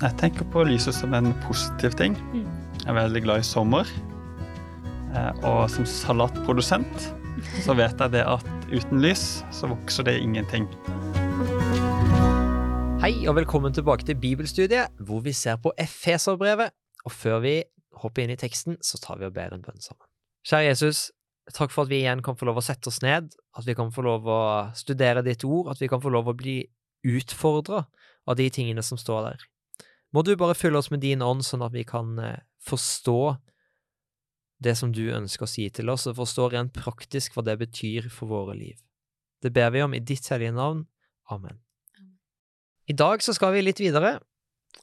Jeg tenker på lyset som en positiv ting. Mm. Jeg er veldig glad i sommer. Eh, Og som salatprodusent så vet jeg det at uten lys så vokser det ingenting. Hei og velkommen tilbake til Bibelstudiet, hvor vi ser på Efeserbrevet. Og før vi hopper inn i teksten, så tar vi og ber en bønn sammen. Kjære Jesus, takk for at vi igjen kan få lov å sette oss ned, at vi kan få lov å studere ditt ord, at vi kan få lov å bli utfordra av de tingene som står der. Må du bare fylle oss med din ånd, sånn at vi kan eh, forstå det som du ønsker å si til oss, og forstå rent praktisk hva det betyr for våre liv. Det ber vi om i ditt hellige navn. Amen. I dag så skal vi litt videre,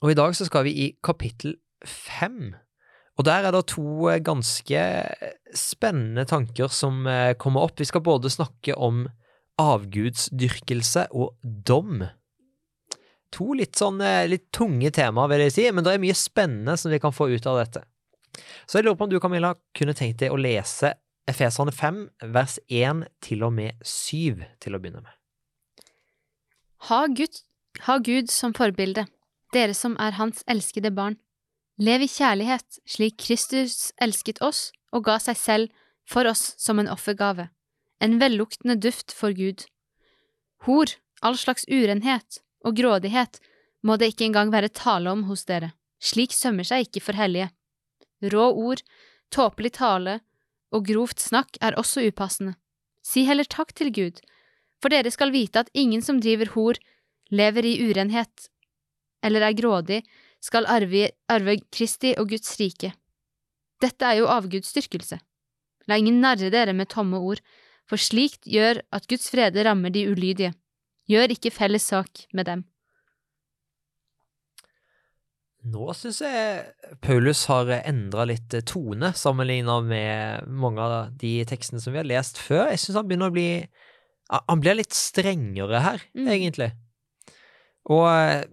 og i dag så skal vi i kapittel fem. Og der er det to eh, ganske spennende tanker som eh, kommer opp. Vi skal både snakke om avgudsdyrkelse og dom. To litt sånn eh, litt tunge temaer, vil jeg si, men det er mye spennende som vi kan få ut av dette. Så jeg lurer på om du, Camilla, kunne tenkt deg å lese Efeserne 5, vers 1 til og med 7, til å begynne med. Ha Gud, ha Gud som forbilde, dere som er Hans elskede barn. Lev i kjærlighet slik Kristus elsket oss og ga seg selv for oss som en offergave, en velluktende duft for Gud. Hor, all slags urenhet og grådighet må det ikke engang være tale om hos dere, slik sømmer seg ikke for hellige. Rå ord, tåpelig tale og grovt snakk er også upassende. Si heller takk til Gud, for dere skal vite at ingen som driver hor, lever i urenhet eller er grådig, skal arve, arve Kristi og Guds rike. Dette er jo avgudsdyrkelse. La ingen narre dere med tomme ord, for slikt gjør at Guds frede rammer de ulydige. Gjør ikke felles sak med dem. Nå syns jeg Paulus har endra litt tone sammenligna med mange av de tekstene som vi har lest før. Jeg syns han begynner å bli Han blir litt strengere her, Mm. egentlig. Og eh,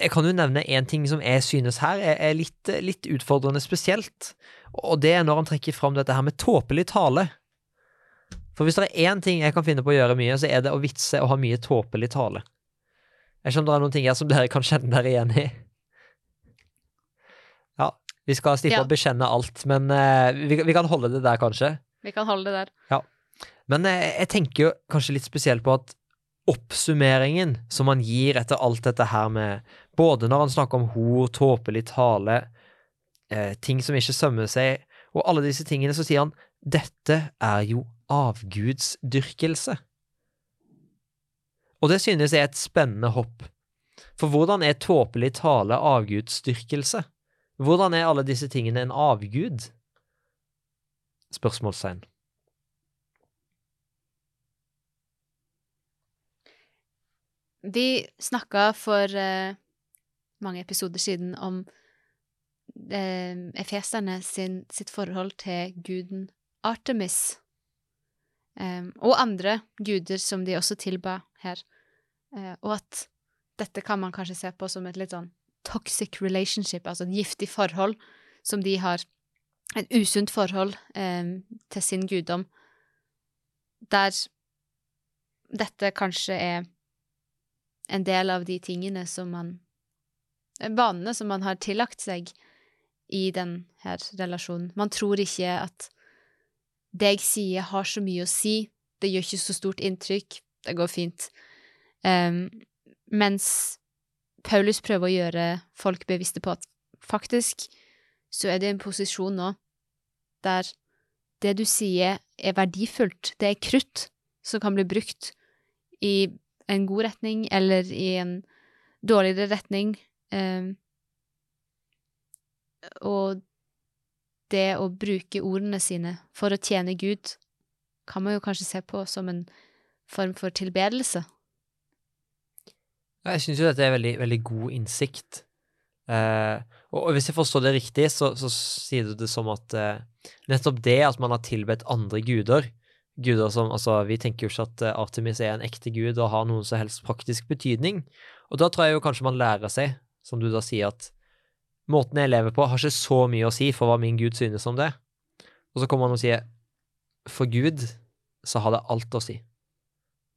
jeg kan jo nevne én ting som jeg synes her er, er litt, litt utfordrende spesielt, og det er når han trekker fram dette her med tåpelig tale. For hvis det er én ting jeg kan finne på å gjøre mye, så er det å vitse og ha mye tåpelig tale. Jeg skjønner det er noen ting her som dere kan kjenne dere igjen i. Ja, vi skal slippe Ja. å bekjenne alt, men uh, vi, vi kan holde det der, kanskje. Vi kan holde det der. Men uh, jeg tenker jo kanskje litt spesielt på at oppsummeringen som han gir etter alt dette her med Både når han snakker om hor, tåpelig tale, uh, ting som ikke sømmer seg, og alle disse tingene, så sier han dette er jo avgudsdyrkelse. Og det synes jeg er et spennende hopp. For hvordan er tåpelig tale avgudsdyrkelse? Hvordan er alle disse tingene en avgud? Spørsmålstegn. Vi snakka for uh, mange episoder siden om uh, sin, sitt forhold til guden Artemis, eh, og andre guder som de også tilba her, Uh, og at dette kan man kanskje se på som et litt sånn toxic relationship, altså et giftig forhold som de har, et usunt forhold um, til sin guddom, der dette kanskje er en del av de tingene som man Vanene som man har tillagt seg i den her relasjonen. Man tror ikke at det jeg sier, har så mye å si. Det gjør ikke så stort inntrykk. Det går fint. Um, mens Paulus prøver å gjøre folk bevisste på at faktisk så er det en posisjon nå der det du sier, er verdifullt. Det er krutt som kan bli brukt i en god retning eller i en dårligere retning. Um, og det å bruke ordene sine for å tjene Gud kan man jo kanskje se på som en form for tilbedelse. Jeg syns jo dette er veldig, veldig god innsikt. Eh, og, hvis jeg forstår det riktig, så, så sier du det som at eh, nettopp det at man har tilbedt andre guder Guder som Altså, vi tenker jo ikke at eh, Artemis er en ekte gud og har noen som helst praktisk betydning. Og da tror jeg jo kanskje man lærer seg, som du da sier, at måten jeg lever på, har ikke så mye å si for hva min gud synes om det. Og så kommer han og sier for Gud så har det alt å si.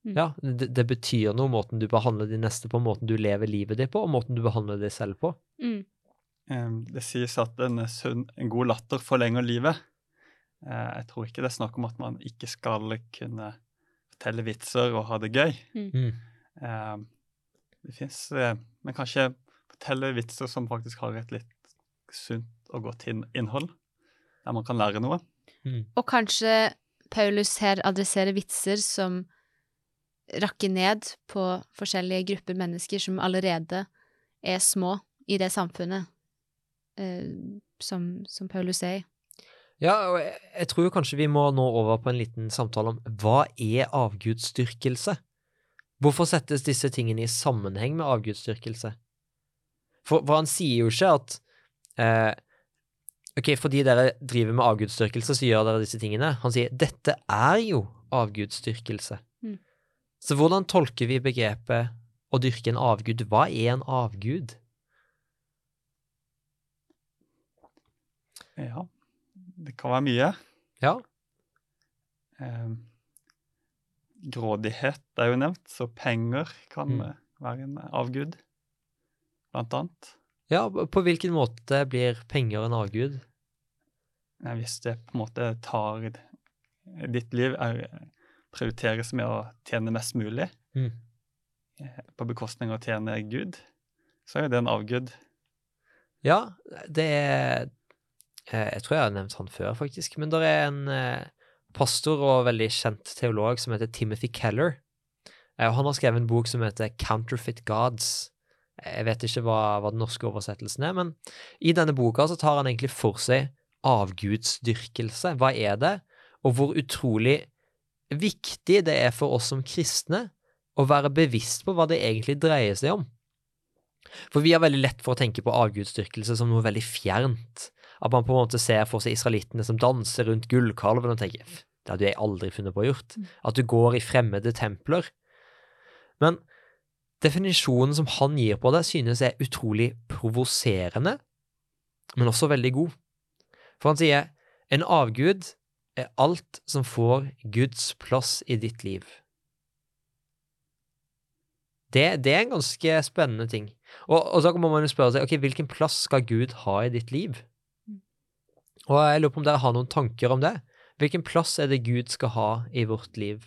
Ja, det, det betyr noe, måten du behandler de neste på, måten du lever livet ditt på, og måten du behandler deg selv på. Mm. Eh, Det sies at en, sunn, en god latter forlenger livet. Eh, Jeg tror ikke det er snakk om at man ikke skal kunne fortelle vitser og ha det gøy. Mm. Eh, Det fins Men kanskje fortelle vitser som faktisk har et litt sunt og godt innhold, der man kan lære noe. Mm. Og kanskje Paulus her adresserer vitser som rakker ned på forskjellige grupper mennesker som allerede er små i det samfunnet eh, som, som Paulus er i. Ja, og jeg, jeg tror kanskje vi må nå over på en liten samtale om hva er avgudsdyrkelse? Hvorfor settes disse tingene i sammenheng med avgudsdyrkelse? For, for han sier jo ikke at eh, Ok, fordi dere driver med avgudsdyrkelse, så gjør dere disse tingene. Han sier dette er jo avgudsdyrkelse. Mm. Så hvordan tolker vi begrepet å dyrke en avgud? Hva er en avgud? Ja, det kan være mye. Ja, Eh, Grådighet er jo nevnt, så penger kan Mm. eh, være en avgud, blant annet. ja på hvilken måte blir penger en avgud? Hvis det på en måte tar ditt liv, er, prioriteres med å tjene mest mulig, Mm. eh, på bekostning av å tjene Gud, så er det en avgud. Ja, det er eh, Jeg tror jeg har nevnt han før, faktisk. Men det er en eh, pastor og veldig kjent teolog som heter Timothy Keller. Og han har skrevet en bok som heter Counterfeit Gods. Jeg vet ikke hva, hva den norske oversettelsen er, men i denne boka så tar han egentlig for seg avgudsdyrkelse. Hva er det, og hvor utrolig viktig det er for oss som kristne å være bevisst på hva det egentlig dreier seg om. For vi har veldig lett for å tenke på avgudsdyrkelse som noe veldig fjernt. At man på en måte ser for seg israelittene som danser rundt gullkalven og tenker det hadde jeg aldri funnet på å gjort. At du går i fremmede templer. Men definisjonen som han gir på det, synes er utrolig provoserende, men også veldig god. For han sier en avgud er alt som får Guds plass i ditt liv. Det, det er en ganske spennende ting. Og, og så må man jo spørre seg ok, hvilken plass skal Gud ha i ditt liv? Og jeg lurer på om dere har noen tanker om det. Hvilken plass er det Gud skal ha i vårt liv?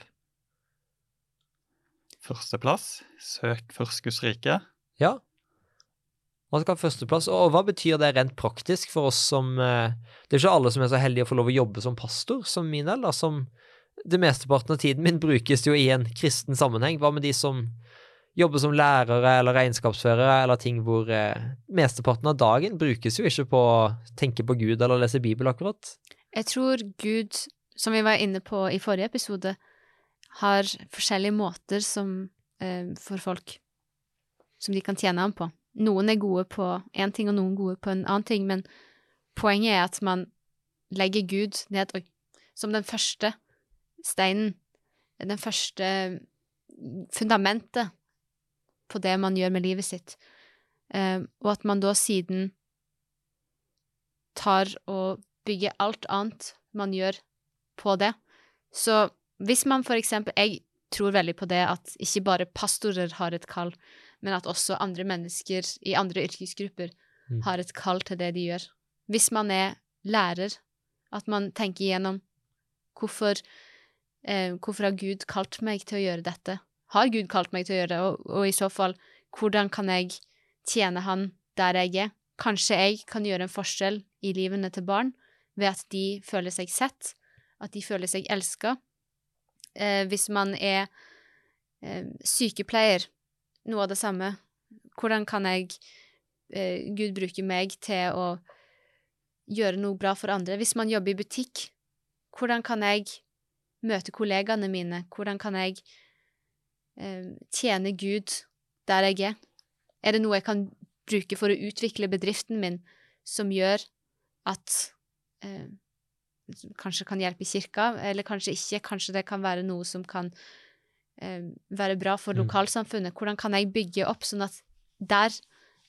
Førsteplass, søk rike. Ja. Man skal ha førsteplass. Og hva betyr det rent praktisk for oss som eh, Det er ikke alle som er så heldige å få lov å jobbe som pastor, som min del, da, som det mesteparten av tiden min brukes jo i en kristen sammenheng. Hva med de som jobber som lærere eller regnskapsførere, eller ting hvor eh, mesteparten av dagen brukes jo ikke på å tenke på Gud eller lese Bibel, akkurat. Jeg tror Gud, som vi var inne på i forrige episode, har forskjellige måter som, eh, for folk som de kan tjene ham på. Noen er gode på én ting, og noen gode på en annen ting, men poenget er at man legger Gud ned oi, som den første steinen, den første fundamentet på det man gjør med livet sitt, eh, og at man da siden tar og bygger alt annet man gjør på det. Så hvis man for eksempel Jeg tror veldig på det at ikke bare pastorer har et kall, men at også andre mennesker i andre yrkesgrupper Mm. har et kall til det de gjør. Hvis man er lærer, at man tenker igjennom hvorfor, eh, hvorfor har Gud kalt meg til å gjøre dette? Har Gud kalt meg til å gjøre det, og, og i så fall, hvordan kan jeg tjene Han der jeg er? Kanskje jeg kan gjøre en forskjell i livene til barn ved at de føler seg sett, at de føler seg elska. Eh, hvis man er eh, sykepleier, noe av det samme. Hvordan kan jeg eh, Gud bruke meg til å gjøre noe bra for andre? Hvis man jobber i butikk, hvordan kan jeg møte kollegaene mine? Hvordan kan jeg eh, tjene Gud der jeg er? Er det noe jeg kan bruke for å utvikle bedriften min, som gjør at eh, Kanskje kan hjelpe i kirka, eller kanskje ikke. Kanskje det kan være noe som kan eh, være bra for Mm. lokalsamfunnet. Hvordan kan jeg bygge opp sånn at der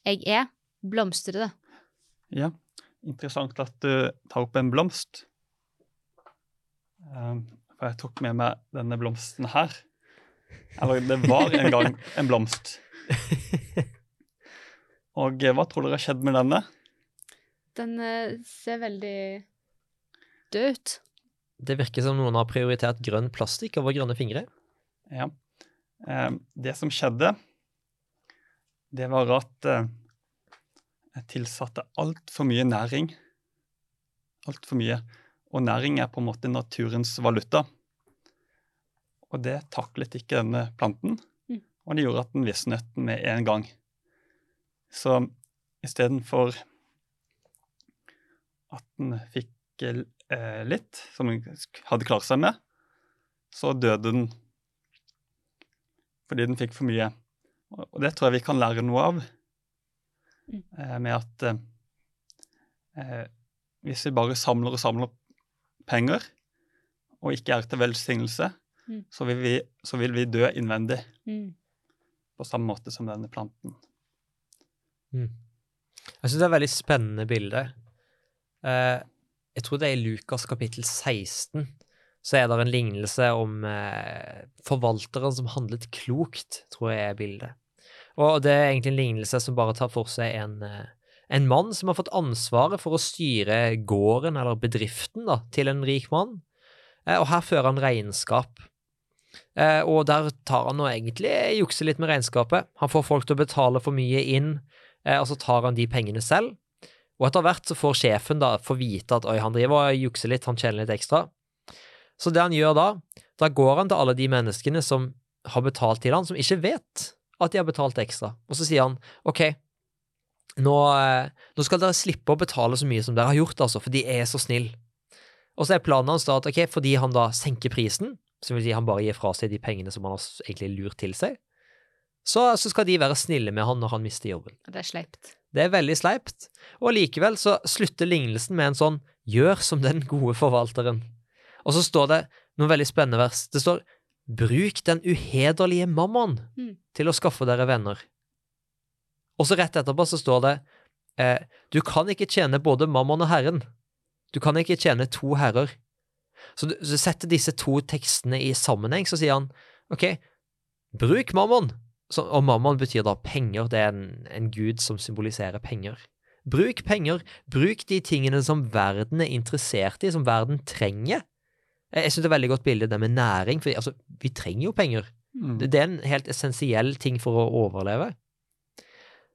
jeg er, blomstrer det? Ja, interessant at du tar opp en blomst. Um, for jeg tok med meg denne blomsten her. Eller det var en gang en blomst. Og eh, hva tror dere har skjedd med denne? Den eh, ser veldig død ut. Det virker som noen har prioritert grønn plastikk over grønne fingre. Ja. Eh, det som skjedde, det var at eh, jeg tilsatte altfor mye næring. Altfor mye. Og næring er på en måte naturens valuta. Og det taklet ikke denne planten, Mm. og det gjorde at den visnet med en gang. Så istedenfor at den fikk eh, litt, som den hadde klart seg med, så døde den fordi den fikk for mye. Og det tror jeg vi kan lære noe av, Mm. eh, med at eh, eh, hvis vi bare samler og samler penger, og ikke er til velsignelse, Mm. så, vil vi, så vil vi dø innvendig, Mm. på samme måte som denne planten. Jeg syns det er et veldig spennende bilde. Eh, jeg tror det er i Lukas kapittel 16 så er det en lignelse om eh, forvalteren som handlet klokt, tror jeg er bildet. Og det er egentlig en lignelse som bare tar for seg en, eh, en mann som har fått ansvaret for å styre gården eller bedriften da, til en rik mann. Eh, og her fører han regnskap. Eh, og der tar han nå egentlig jukser litt med regnskapet. Han får folk til å betale for mye inn, eh, og så tar han de pengene selv. Og etter hvert så får sjefen da få vite at oi, han driver og jukser litt, han tjener litt ekstra. Så det han gjør da, da går han til alle de menneskene som har betalt til han, som ikke vet at de har betalt ekstra. Og så sier han ok, nå, eh, nå skal dere slippe å betale så mye som dere har gjort, altså, for de er så snill. Og så er planen hans da at ok, fordi han da senker prisen, som vil si han bare gir fra seg de pengene som han har egentlig lurt til seg, så, så skal de være snille med han når han mister jobben. Det er sleipt. Det er veldig sleipt, og likevel så slutter lignelsen med en sånn gjør som den gode forvalteren. Og så står det noen veldig spennende vers. Det står bruk den uhederlige mammon Mm. til å skaffe dere venner. Og så rett etterpå så står det eh, du kan ikke tjene både mammon og Herren. Du kan ikke tjene to herrer. Så du så setter disse to tekstene i sammenheng, så sier han ok, bruk mammon. Så, og mammon betyr da penger, det er en, en gud som symboliserer penger. Bruk penger, bruk de tingene som verden er interessert i, som verden trenger. Jeg, jeg synes det er veldig godt bilde, det med næring, for altså, vi trenger jo penger. Mm. Det, det er en helt essensiell ting for å overleve.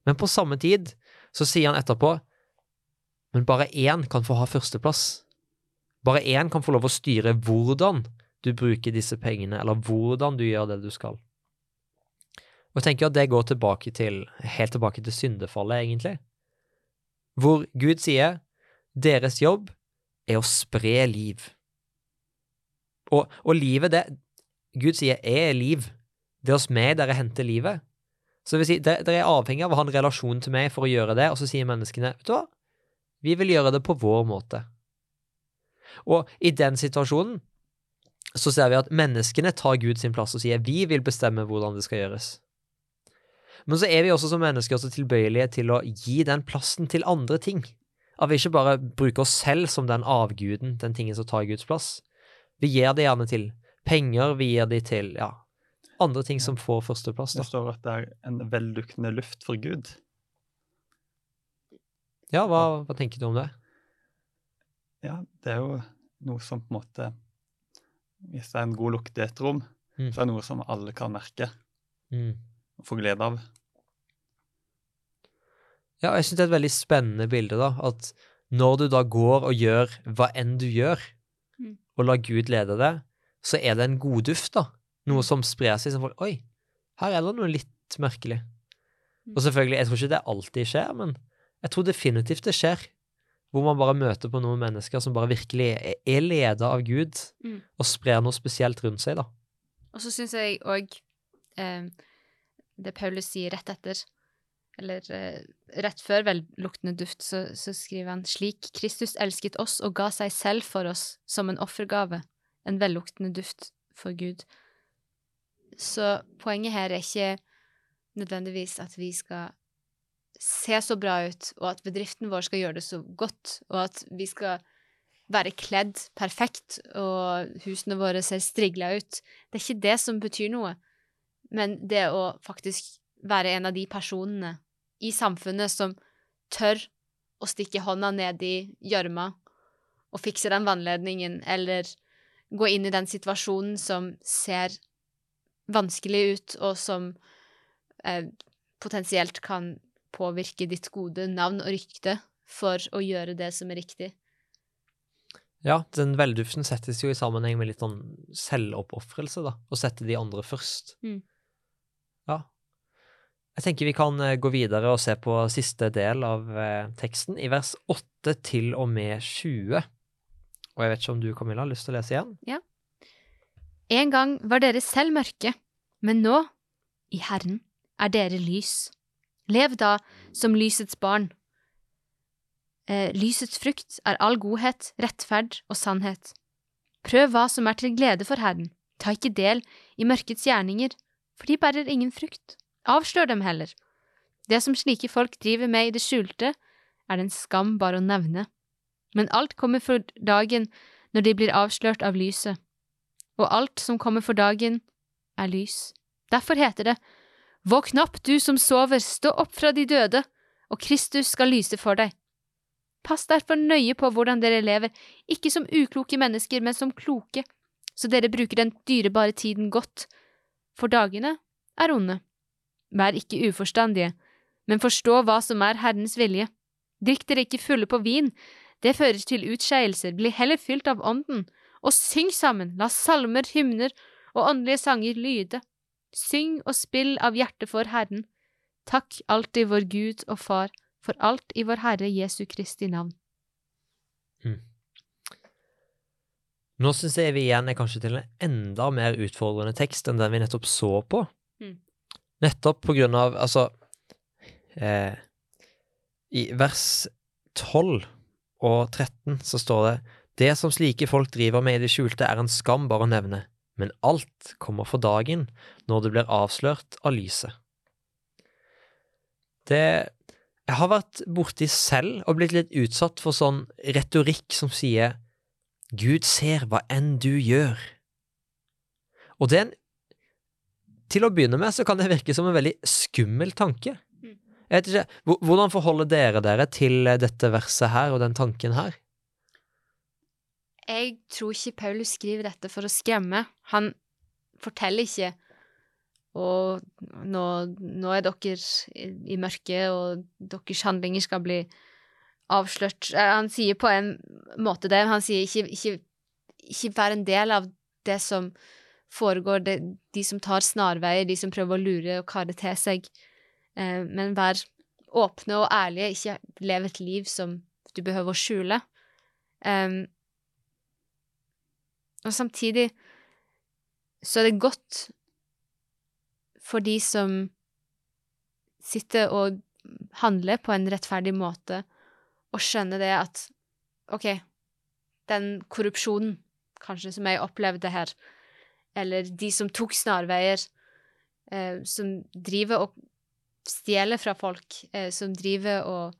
Men på samme tid så sier han etterpå men bare én kan få ha førsteplass. Bare én kan få lov å styre hvordan du bruker disse pengene, eller hvordan du gjør det du skal. Og jeg tenker at det går tilbake til, helt tilbake til syndefallet, egentlig. Hvor Gud sier deres jobb er å spre liv. Og, og livet, det Gud sier er liv. Det er oss med der dere henter livet. Så si, dere er avhengig av å ha en relasjon til meg for å gjøre det, og så sier menneskene, vet du hva, vi vil gjøre det på vår måte. Og i den situasjonen så ser vi at menneskene tar Gud sin plass og sier vi vil bestemme hvordan det skal gjøres. Men så er vi også som mennesker også tilbøyelige til å gi den plassen til andre ting. At vi ikke bare bruker oss selv som den avguden, den tingen som tar Guds plass. Vi gir det gjerne til penger, vi gir det til ja, andre ting som får førsteplass. Det står at det er en velluktende luft for Gud. Ja, hva, hva tenker du om det? Ja, det er jo noe som på en måte Hvis det er en god lukt i et rom, Mm. så er det noe som alle kan merke Mm. Få glede av. Ja, jeg synes det er et veldig spennende bilde, da, at når du da går og gjør hva enn du gjør, Mm. og lar Gud lede deg, så er det en godduft, da. Noe som sprer seg som folk Oi, her er det noe litt merkelig. Og selvfølgelig, jeg tror ikke det alltid skjer, men jeg tror definitivt det skjer. Hvor man bare møter på noen mennesker som bare virkelig er- er leda av Gud, Mm. og sprer noe spesielt rundt seg, da. Og så syns jeg òg eh, det Paulus sier rett etter, eller eh, rett før velluktende duft, så, så skriver han slik Kristus elsket oss og ga seg selv for oss som en offergave, en velluktende duft for Gud. Så poenget her er ikke nødvendigvis at vi skal se så bra ut, og at bedriften vår skal gjøre det så godt, og at vi skal være kledd perfekt, og husene våre ser strigla ut. Det er ikke det som betyr noe. Men det å faktisk være en av de personene i samfunnet som tør å stikke hånda ned i gjørma og fikse den vannledningen, eller gå inn i den situasjonen som ser vanskelig ut, og som eh, potensielt kan påvirke ditt gode navn og rykte for å gjøre det som er riktig. Ja, den velduften settes jo i sammenheng med litt sånn selvoppofrelse, da. Å sette de andre først. Mm. Ja. Jeg tenker vi kan eh, gå videre og se på siste del av eh, teksten, i vers 8 til og med 20. Og jeg vet ikke om du, Camilla, har lyst til å lese igjen? Ja. En gang var dere selv mørke, men nå, i Herren, er dere lys. Lev da som lysets barn. Eh, lysets frukt er all godhet, rettferd og sannhet. Prøv hva som er til glede for Herren. Ta ikke del i mørkets gjerninger, for de bærer ingen frukt. Avslør dem heller. Det som slike folk driver med i det skjulte, er det en skam bare å nevne. Men alt kommer for dagen når de blir avslørt av lyset. Og alt som kommer for dagen, er lys. Derfor heter det, Våkn opp, du som sover, stå opp fra de døde, og Kristus skal lyse for deg. Pass derfor nøye på hvordan dere lever, ikke som ukloke mennesker, men som kloke, så dere bruker den dyrebare tiden godt, for dagene er onde. Vær ikke uforstandige, men forstå hva som er Herrens vilje. Drikk dere ikke fulle på vin, det fører til utskeielser, bli heller fylt av Ånden, og syng sammen, la salmer, hymner og åndelige sanger lyde. Syng og spill av hjertet for Herren. Takk alltid vår Gud og Far for alt i vår Herre Jesu Kristi navn. Nå syns jeg vi igjen er kanskje til en enda mer utfordrende tekst enn den vi nettopp så på. Mm. Nettopp på grunn av, altså eh, I vers 12 og 13 så står det Det som slike folk driver med i det skjulte, er en skam bare å nevne, men alt kommer for dagen når det blir avslørt av lyset. Det Jeg har vært borti selv og blitt litt utsatt for sånn retorikk som sier Gud ser hva enn du gjør. Og det er en Til å begynne med så kan det virke som en veldig skummel tanke. Mm. Jeg vet ikke, Hvordan forholder dere dere til dette verset her og den tanken her? Jeg tror ikke Paulus skriver dette for å skremme. Han forteller ikke og nå, nå er dere i, i mørket, og deres handlinger skal bli avslørt. Eh, Han sier på en måte det, han sier ikke, ikke, ikke vær en del av det som foregår, det, de som tar snarveier, de som prøver å lure og kare til seg, eh, men vær åpne og ærlige, ikke lev et liv som du behøver å skjule. Em, og samtidig så er det godt for de som sitter og handler på en rettferdig måte, og skjønne det at OK, den korrupsjonen kanskje som jeg opplevde her, eller de som tok snarveier, eh, som driver og stjeler fra folk, eh, som driver og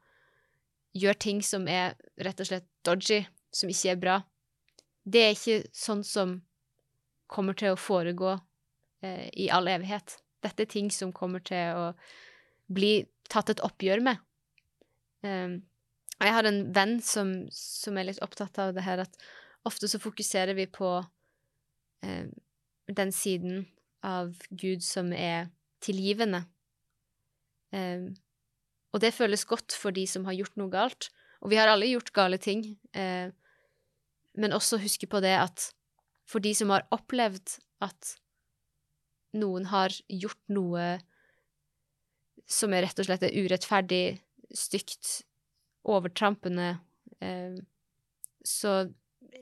gjør ting som er rett og slett dodgy, som ikke er bra, det er ikke sånn som kommer til å foregå eh, i all evighet. Dette er ting som kommer til å bli tatt et oppgjør med. Um, jeg har en venn som, som er litt opptatt av det her, at ofte så fokuserer vi på eh, den siden av Gud som er tilgivende. Eh, og det føles godt for de som har gjort noe galt. Og vi har alle gjort gale ting. Eh, men også huske på det at for de som har opplevd at noen har gjort noe som er rett og slett er urettferdig, stygt, overtrampende, eh, så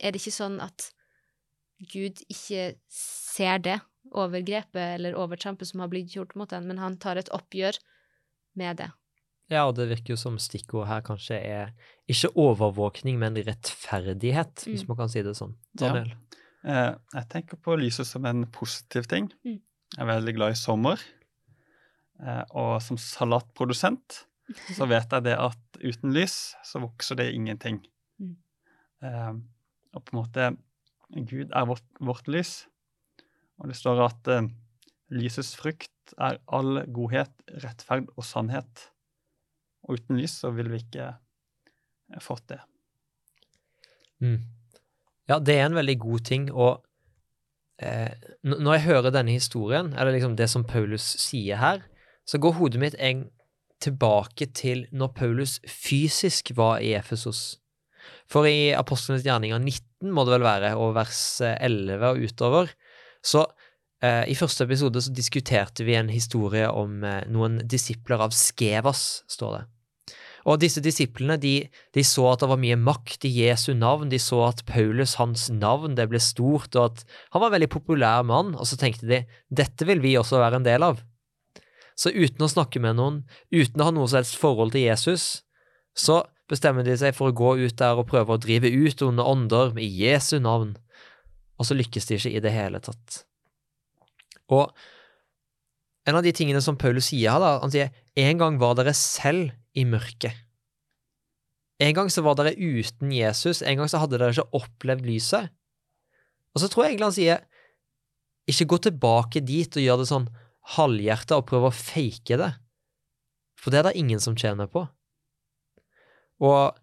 er det ikke sånn at Gud ikke ser det overgrepet eller overtrampet som har blitt gjort mot en, men han tar et oppgjør med det. Ja, og det virker jo som stikkord her kanskje er ikke overvåkning, men rettferdighet, hvis Mm. man kan si det sånn. Ja. Eh, jeg tenker på lyset som en positiv ting. Mm. Jeg er veldig glad i sommer. Eh, og som salatprodusent så vet jeg det at uten lys så vokser det ingenting. Mm. Eh, og på en måte Gud er vårt, vårt lys. Og det står at uh, lysets frukt er all godhet, rettferd og sannhet. Og uten lys så ville vi ikke eh, fått det. Mm. Ja, det er en veldig god ting, og eh, når jeg hører denne historien, eller liksom det som Paulus sier her, så går hodet mitt en, tilbake til når Paulus fysisk var i Efesos. For i Apostlenes gjerninger 19 må det vel være, og vers eh, 11 og utover, så eh, i første episode så diskuterte vi en historie om eh, noen disipler av Skevas, står det. Og disse disiplene de, de så at det var mye makt i Jesu navn, de så at Paulus, hans navn, det ble stort, og at han var en veldig populær mann, og så tenkte de dette vil vi også være en del av. Så uten å snakke med noen, uten å ha noe som helst forhold til Jesus, så bestemmer de seg for å gå ut der og prøve å drive ut onde ånder i Jesu navn, og så lykkes de ikke i det hele tatt. Og en av de tingene som Paulus sier her, da, han sier en gang var dere selv i mørket. En gang så var dere uten Jesus, en gang så hadde dere ikke opplevd lyset. Og så tror jeg egentlig han sier ikke gå tilbake dit og gjør det sånn halvhjerta og prøve å fake det, for det er det ingen som tjener på. Og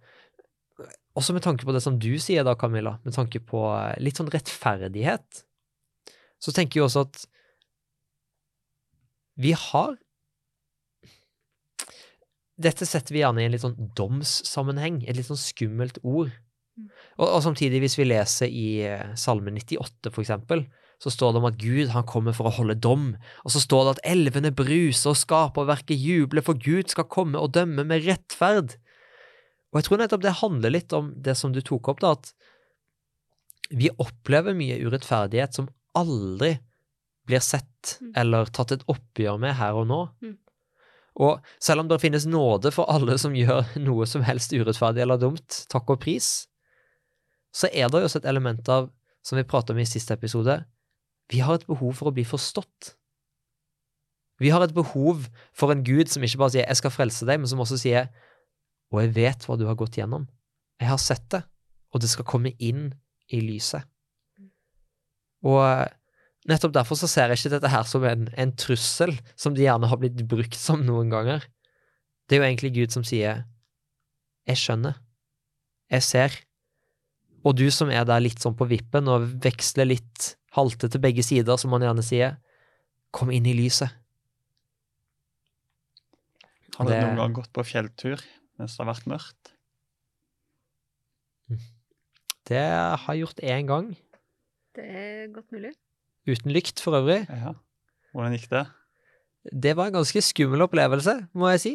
også med tanke på det som du sier da, Camilla, med tanke på eh, litt sånn rettferdighet, så tenker jeg også at vi har Dette setter vi gjerne i en litt sånn domssammenheng, et litt sånn skummelt ord. Og, og samtidig, hvis vi leser i eh, Salme 98, for eksempel, så står det om at Gud han kommer for å holde dom, og så står det at elvene bruser og skaperverket jubler, for Gud skal komme og dømme med rettferd. Og jeg tror nettopp det handler litt om det som du tok opp, da, at vi opplever mye urettferdighet som aldri blir sett Mm. eller tatt et oppgjør med her og nå. Mm. Og selv om det finnes nåde for alle som gjør noe som helst urettferdig eller dumt, takk og pris, så er det jo også et element av, som vi pratet om i siste episode, vi har et behov for å bli forstått. Vi har et behov for en Gud som ikke bare sier 'jeg skal frelse deg', men som også sier 'og jeg vet hva du har gått gjennom'. Jeg har sett det, og det skal komme inn i lyset. Og nettopp derfor så ser jeg ikke dette her som en, en trussel, som de gjerne har blitt brukt som noen ganger. Det er jo egentlig Gud som sier 'jeg skjønner', 'jeg ser', og du som er der litt sånn på vippen og veksler litt halte til begge sider, som man gjerne sier, kom inn i lyset. Har du Det- noen gang gått på fjelltur mens det har vært mørkt? Det har jeg gjort én gang, Det er godt mulig. uten lykt for øvrig. Ja. Hvordan gikk det? Det var en ganske skummel opplevelse, må jeg si.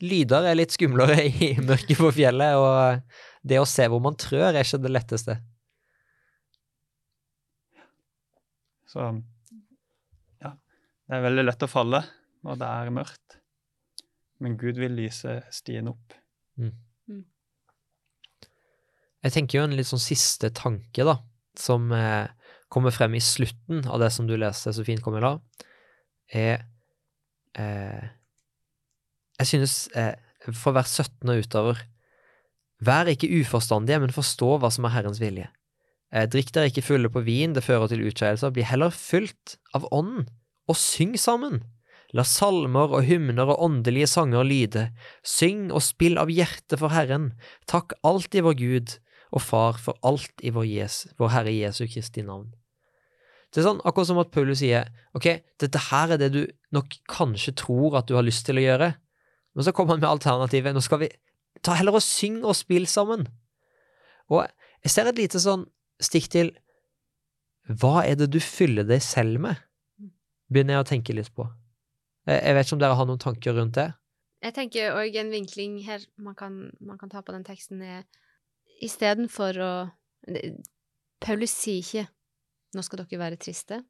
Lyder er litt skumlere i mørket på fjellet, og det å se hvor man trør, er ikke det letteste. Så ja, det er veldig lett å falle når det er mørkt. Men Gud vil lyse stien opp. Jeg tenker jo en litt sånn siste tanke, da, som eh, kommer frem i slutten av det som du leste så fint, Camilla, er eh, Jeg synes eh, for hvert 17 og utover Vær ikke uforstandige, men forstå hva som er Herrens vilje. Eh, drikk dere ikke fulle på vin, det fører til utskeielser. Bli heller fylt av Ånden, og syng sammen. La salmer og hymner og åndelige sanger lyde. Syng og spill av hjertet for Herren. Takk alltid vår Gud og Far for alt i vår, Jes vår Herre Jesu Kristi navn. Det er sånn akkurat som at Paulus sier, ok, dette her er det du nok kanskje tror at du har lyst til å gjøre, men så kommer han med alternativet, nå skal vi ta heller og synge og spille sammen. Og jeg ser et lite sånn stikk til, hva er det du fyller deg selv med? Begynner jeg å tenke litt på. Jeg vet ikke om dere har noen tanker rundt det? Jeg tenker òg en vinkling her man kan, man kan ta på den teksten, er istedenfor å Paulus sier ikke 'nå skal dere være triste',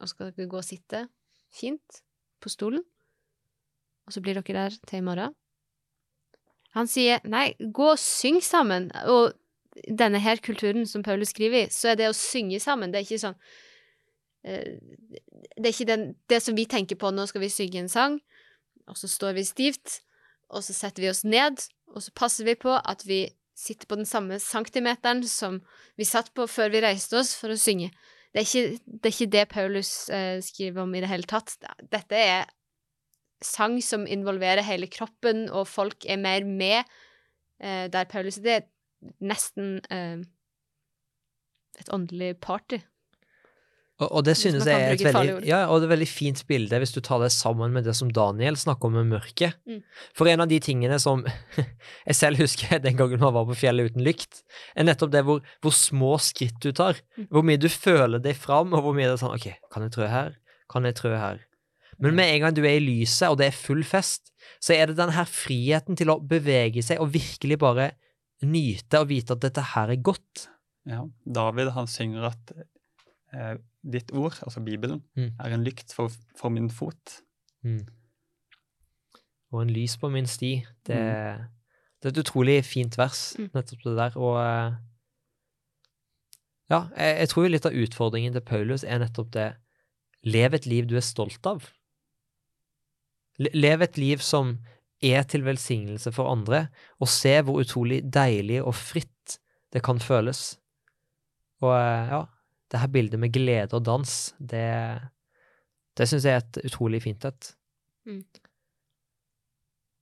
og skal dere gå og sitte fint på stolen, og så blir dere der til i morgen. Han sier 'nei, gå og syng sammen', og denne her kulturen som Paulus skriver i, så er det å synge sammen, det er ikke sånn eh, Det er ikke den, det som vi tenker på, nå skal vi synge en sang, og så står vi stivt, og så setter vi oss ned, og så passer vi på at vi sitter på den samme centimeteren som vi satt på før vi reiste oss for å synge. det, er ikke, det er ikke det Paulus eh, skriver om i det hele tatt. Dette er sang som involverer hele kroppen, og folk er mer med. Eh, der Paulus Det er nesten eh, et åndelig party. Og, og det synes jeg er et veldig, ja, og det er veldig fint bilde hvis du tar det sammen med det som Daniel snakker om med mørket. Mm. For en av de tingene som jeg selv husker den gangen man var på fjellet uten lykt, er nettopp det hvor, hvor små skritt du tar. Mm. Hvor mye du føler deg fram, og hvor mye det er sånn OK, kan jeg trø her? Kan jeg trø her? Men med en gang du er i lyset, og det er full fest, så er det den her friheten til å bevege seg og virkelig bare nyte og vite at dette her er godt. Ja. David han synger at eh, ditt ord, altså Bibelen, Mm. er en lykt for, for min fot. Mm. Og en lys på min sti. Det, det er et utrolig fint vers, Mm. nettopp det der. Og eh, ja, jeg, jeg tror litt av utfordringen til Paulus er nettopp det Lev et liv du er stolt av. Lev et liv som er til velsignelse for andre, og se hvor utrolig deilig og fritt det kan føles. Og eh, ja, det her bildet med glede og dans, det, det syns jeg er et utrolig fint et. Mm.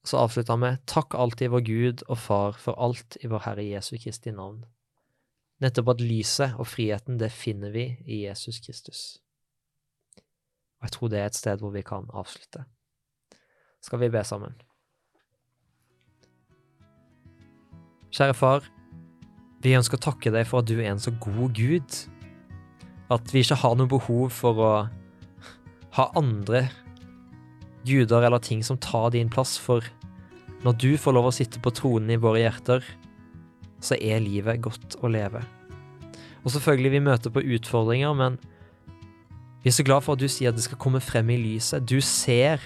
Så avslutter han med Takk alltid vår Gud og Far for alt i vår Herre Jesu Kristi navn. Nettopp at lyset og friheten, det finner vi i Jesus Kristus. Og jeg tror det er et sted hvor vi kan avslutte. Skal vi be sammen? Kjære far, vi ønsker å takke deg for at du er en så god Gud. At vi ikke har noe behov for å ha andre guder eller ting som tar din plass, for når du får lov å sitte på tronen i våre hjerter, så er livet godt å leve. Og selvfølgelig, vi møter på utfordringer, men vi er så glad for at du sier at det skal komme frem i lyset. Du ser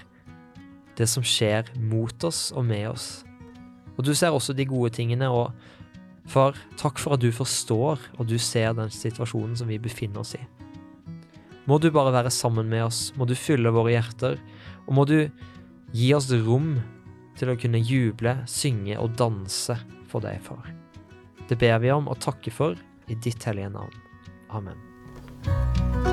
det som skjer mot oss og med oss. Og du ser også de gode tingene, og far, takk for at du forstår og du ser den situasjonen som vi befinner oss i. Må du bare være sammen med oss, må du fylle våre hjerter, og må du gi oss rom til å kunne juble, synge og danse for deg, far. Det ber vi om og takker for i ditt hellige navn. Amen.